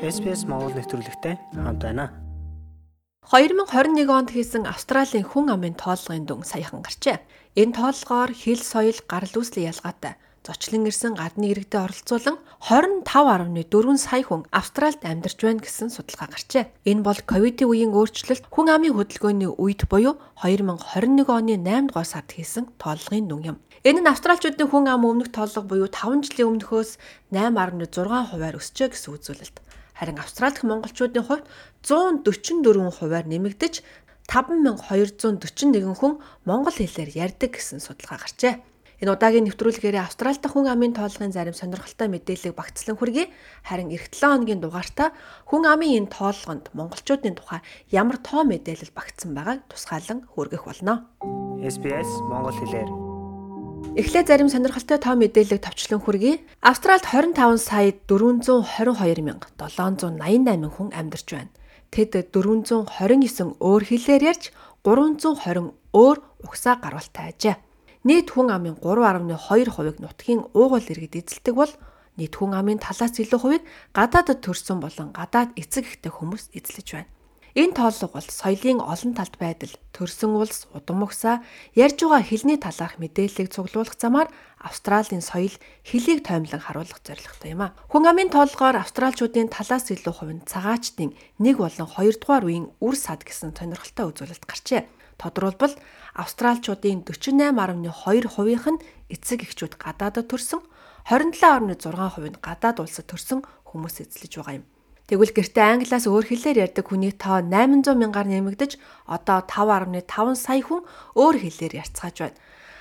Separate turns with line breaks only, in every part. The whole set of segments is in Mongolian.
SPS Монгол нэвтрүүлэгтэй хамт байна.
2021 онд хийсэн Австралийн хүн амын тоолгын дүн саяхан гарчээ. Энэ тоолгоор хил соёл гарал үүслийн ялгаатай зочлон ирсэн гадны иргэдэд оролцуулан 25.4 сая хүн Австральд амьдарч байна гэсэн судалгаа гарчээ. Энэ бол ковидын үеийн өөрчлөлт хүн амын хөдөлгөөний үед буюу 2021 оны 8 дугаар сард хийсэн тоолгын дүн юм. Энэ нь австралчуудын хүн ам өмнөх тоолго буюу 5 жилийн өмнөхөөс 8.6 хувиар өсчөө гэсэн үзүүлэлт. Харин австралдх монголчуудын хувьд 144 хувиар нэмэгдэж 5241 хүн монгол хэлээр ярьдаг гэсэн судалгаа гарчээ. Энэ удаагийн нэвтрүүлгээр Австрали дахь хүн амын тоолгын зарим сонирхолтой мэдээллийг багцлан хүргэе. Харин эх 7 хоногийн дугаартаа хүн амын энэ тоолгонд монголчуудын тухай ямар тоо мэдээлэл багтсан байгааг тусгаалan хүргэх болно.
SBS Монгол хэлээр
Эхлээд зарим сонирхолтой тоо мэдээлэл товчлон хүргэе. Австральд 25 сая 422 мянга 788 хүн амьдарч байна. Тэд 429 өөр хэлээр ярьж 320 өөр угсаа гарвалтай ажээ. Нийт хүн амын 3.2%-ыг нутгийн уугуул иргэд эзэлдэг бол нийт хүн амын талаас илүү хувийг гадаадд төрсэн болон гадаад эцэг ихтэй хүмүүс эзлэж байна. Энэ тооллого бол соёлын олон талт байдал, төрсөн улс, удам угсаа, ярьж байгаа хэлний талаарх мэдээллийг цуглуулах замаар Австралийн соёл, хэлийг тоймлон харуулах зорилготой юм а. Хүн амын тоолгоор австралчуудын талаас илүү хувь цагаачдын нэг болон хоёрдугаар үеийн үр сад гэсэн сонирхолтой үзүүлэлт гарчээ. Тодорхойлбол австралчуудын 48.2% нь эцэг эхчүүд гадаадд төрсөн, 27.6% нь гадаад улсад төрсөн хүмүүс эзлэж байгаа юм. Тэгвэл гэртээ англиас өөр хэлээр ярьдаг хүний тоо 800 мянгаар нэмэгдэж одоо 5.5 сая хүн өөр хэлээр ярьцгааж байна.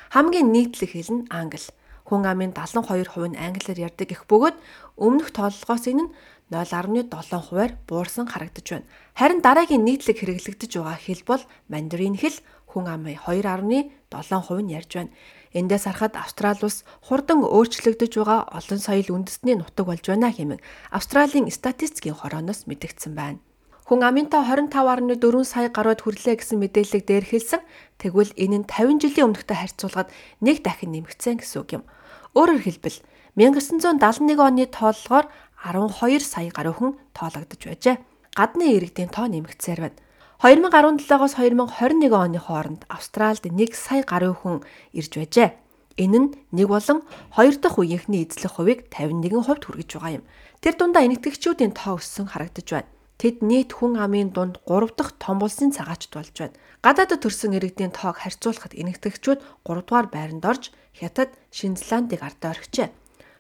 Хамгийн нийтлэг хэл нь англи. Хүн амын 72% нь англиар ярьдаг их бөгөөд өмнөх тооллогоос энэ нь 0.7 хувиар буурсан харагдаж байна. Харин дараагийн нийтлэг хэрэглэгдэж байгаа хэл бол мандарин хэл хүн амын 2.7% нь ярьж байна. Эндээс харахад Австрали улс хурдан өөрчлөгдөж байгаа олон соёл үндэстний нутаг болж байна хэмээн Австралийн статистикийн хорооноос мэдэгдсэн байна. Хүн амынтаа 25.4 сая гаруйд хүрлээ гэсэн мэдээллийг дээр хэлсэн. Тэгвэл энэ нь 50 жилийн өмнөхтэй харьцуулахад нэг дахин нэмэгдсэн гэсэн үг юм. Өөрөөр хэлбэл 1971 оны тооллогоор 12 сая гаруй хүн тоологдож байжээ. Гадны иргэдийн тоо нэмэгдсээр байна. 2017-оос 2021 оны хооронд Австральд 1 сая гаруй хүн ирж байжээ. Энэ нь нэг болон хоёр дахь үеийнхний эзлэх хувийг 51% хүргэж байгаа юм. Тэр дундаа энэтхэгчүүдийн тоо өссөн харагдаж байна. Тэд нийт хүн амын дунд 3 дахь том улсын цагаачд болж байна. Гадаадд төрсэн иргэдийн тоог харьцуулахад энэтхэгчүүд 3 дугаар байранд орж Хятад, Шинзландыг ардаа орхижээ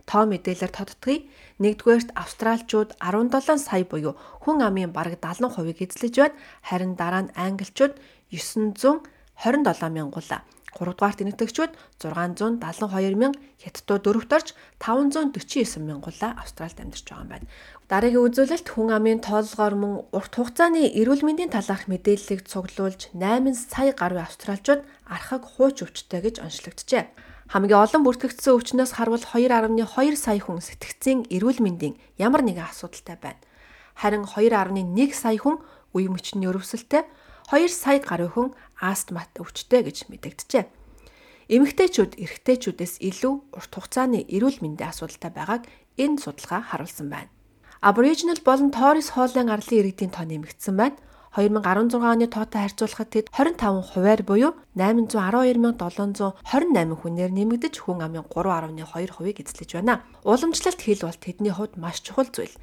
тоо мэдээлэлээр тодтгоё. Нэгдүгээрт австралчууд 17 сая буюу хүн амын бараг 70%-ийг эзлэж байна. Харин дараа нь англичууд 927 мянгуулаа. 3 дугаарт энэтхэгчүүд 672 мянга, хятадууд дөрөвт орж 549 мянгуулаа Австральд амьдарч байгаа юм байна. Дараагийн үзүүлэлт хүн амын тоолгоор мөн урт хугацааны эрүүл мэндийн талаарх мэдээллийг цуглуулж 8 сая гаруй австралчууд архаг хууч өвчтэй гэж онцлогджээ. Хамгийн олон бүртгэгдсэн өвчнөөс харвал 2.2 сая хүн сэтгцийн эрүүл мэндийн ямар нэгэн асуудалтай байна. Харин 2.1 сая хүн үе мөчний өрөвсөлтэй, 2 сая гаруй хүн астмат өвчтэй гэж мэдэгджээ. Эмэгтэйчүүд эрэгтэйчүүдээс илүү урт хугацааны эрүүл мэндийн асуудалтай байгааг энэ судалгаа харуулсан байна. Aboriginal болон Torres хоолын арлын иргэдийн тоо нэмэгдсэн байна. 2016 оны тоотой харьцуулахад тэд 25 хувиар буюу 812728 хүнээр нэмэгдэж хүн амын 3.2%-ийг эзлэж байна. Уламжлалт хэл бол тэдний хувьд маш чухал зүйл.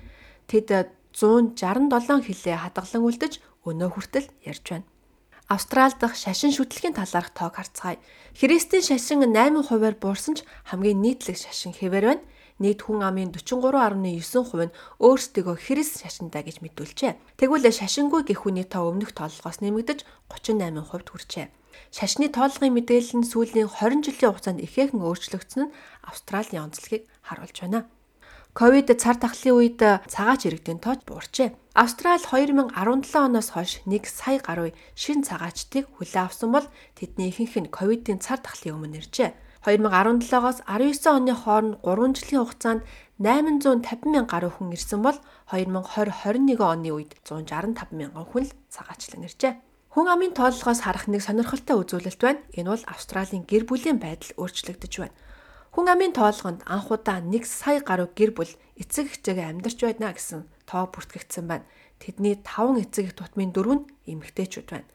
Тэд 167 хэлээ хадгалан үлдэж өнөө хүртэл ярьж байна. Австрали дахь шашин шүтлэгийн талаарх тоог харцгаая. Христийн шашин 8 хувиар буурсан ч хамгийн нийтлэг шашин хэвээр байна нийт хүн амын 43.9% нь өөрсдөө Христ шашинтай гэж мэдүүлжээ. Тэгвэл шашингүй гэх хүний тоо өмнөх тооллогоос нэмэгдэж 38% хүрчээ. Шашны тоолгын мэдээлэл нь сүүлийн 20 жилийн хугацаанд ихээхэн өөрчлөгдсөн нь Австралийн онцлогийг харуулж байна. Ковид цар тахлын үед цагаач иргэдийн тоо буурчээ. Австрали 2017 оноос хойш 1 сая гаруй шин цагаачдыг хүлээн авсан бол тэдний ихэнх нь ковидын цар тахлын өмнө иржээ. 2017-оос 19 оны хооронд 3 жилийн хугацаанд 850 мянган гаруй хүн ирсэн бол 2020-21 оны үед 165 мянган хүн л цагаачлан иржээ. Хүн амын тооллогоос харах нэг сонирхолтой үзүүлэлт байна. Энэ бол Австралийн гэр бүлийн байдал өөрчлөгдөж байна. Хүн амын тоолгонд анх удаа 1 сая гаруй гэр бүл эцэг эхчээгээ амьдарч байна гэсэн тоо бүртгэгдсэн байна. Тэдний 5 эцэг их тутмын дөрөв нь эмэгтэйчүүд байна.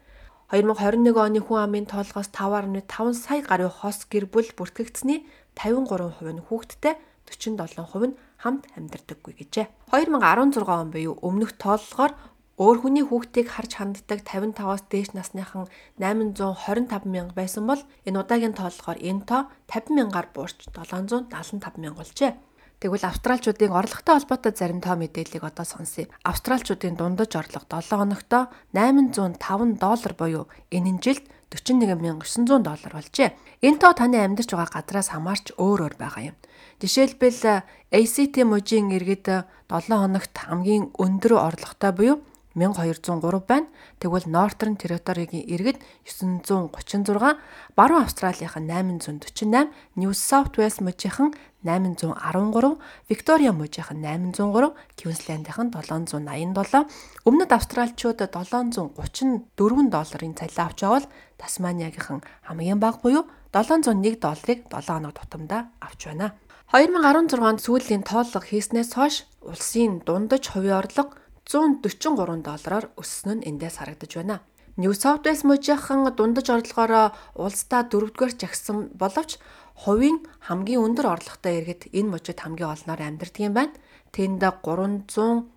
2021 оны хүн амын тоолгоос 5.5 сая гаруй хос гэр бүл бүртгэгдсэний 53% нь хүүхэдтэй 47% нь хамт амьдардаггүй гэжээ. 2016 он буюу өмнөх тооллогоор өөр хүний хүүхдийг харж ханддаг 55-аас дээш насныхан 825 мянга байсан бол энэ удаагийн тооллогоор энэ тоо 50 мянгаар буурч 775 мянга болжээ. Тэгвэл австралчуудын орлоготой холбоотой зарим тоо мэдээллийг одоо сонсъё. Австралчуудын дундаж орлого 7 хоногт 805 доллар буюу энэ жилд 41900 доллар болжээ. Энэ тоо таны амьдарч байгаа газраас хамаарч өөр өөр байгаа юм. Жишээлбэл ACT мужийн иргэд 7 хоногт хамгийн өндөр орлоготой буюу 1203 байна. Тэгвэл Northern Territory-гийн иргэд 936, Баруун Австралийн 848, New South Wales мужийнхан 813, Victoria мужийнхан 803, Queensland-ийн 787, Өмнөд Австралчууд 734 долларын цалин авч явал Тасманиагийнхан хамгийн бага буюу 701 долларыг 7 хоног тутамдаа авч байна. 2016 онд сүүлийн тооллого хийснээс хойш улсын дундаж хувийн орлого 143 доллараар өссөн нь эндээс харагдаж байна. New South Wales мужийнхан дундаж орлогоор улсдаа дөрөвдүгээр жагсан боловч хувийн хамгийн өндөр орлоготой иргэд энэ мужид хамгийн олноор амьдардаг юм байна. Тэнд 373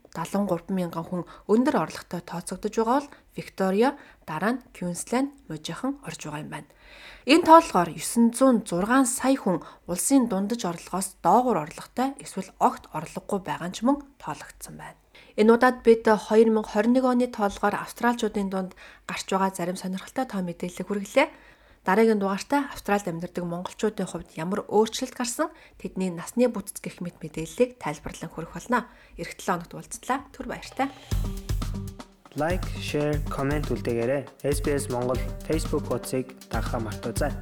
мянган хүн өндөр орлоготой тооцогдож байгаа бол Виктория дараа нь Queensland мужийнхан орж байгаа юм байна. Энэ тоолгоор 906 сая хүн улсын дундаж орлогоос доогуур орлоготой эсвэл огт орлогогүй байгаа ч мөн тоологдсон байна. Энэ удаад бид 2021 оны тоолгоор австралчуудын дунд гарч байгаа зарим сонирхолтой тоо мэдээлэл хүргэлээ. Дараагийн дугаартаа Австралид амьдардаг монголчуудын хувьд ямар өөрчлөлт гарсан тэдний насны бүтц гэх мэт мэдээллийг тайлбарлан хүргэх болно. Эх 7 хоногт уулзлаа. Түр баяртай.
Лайк, share, comment үлдээгээрэй. SBS Монгол Facebook хуудсыг дагахаа мартаоцай.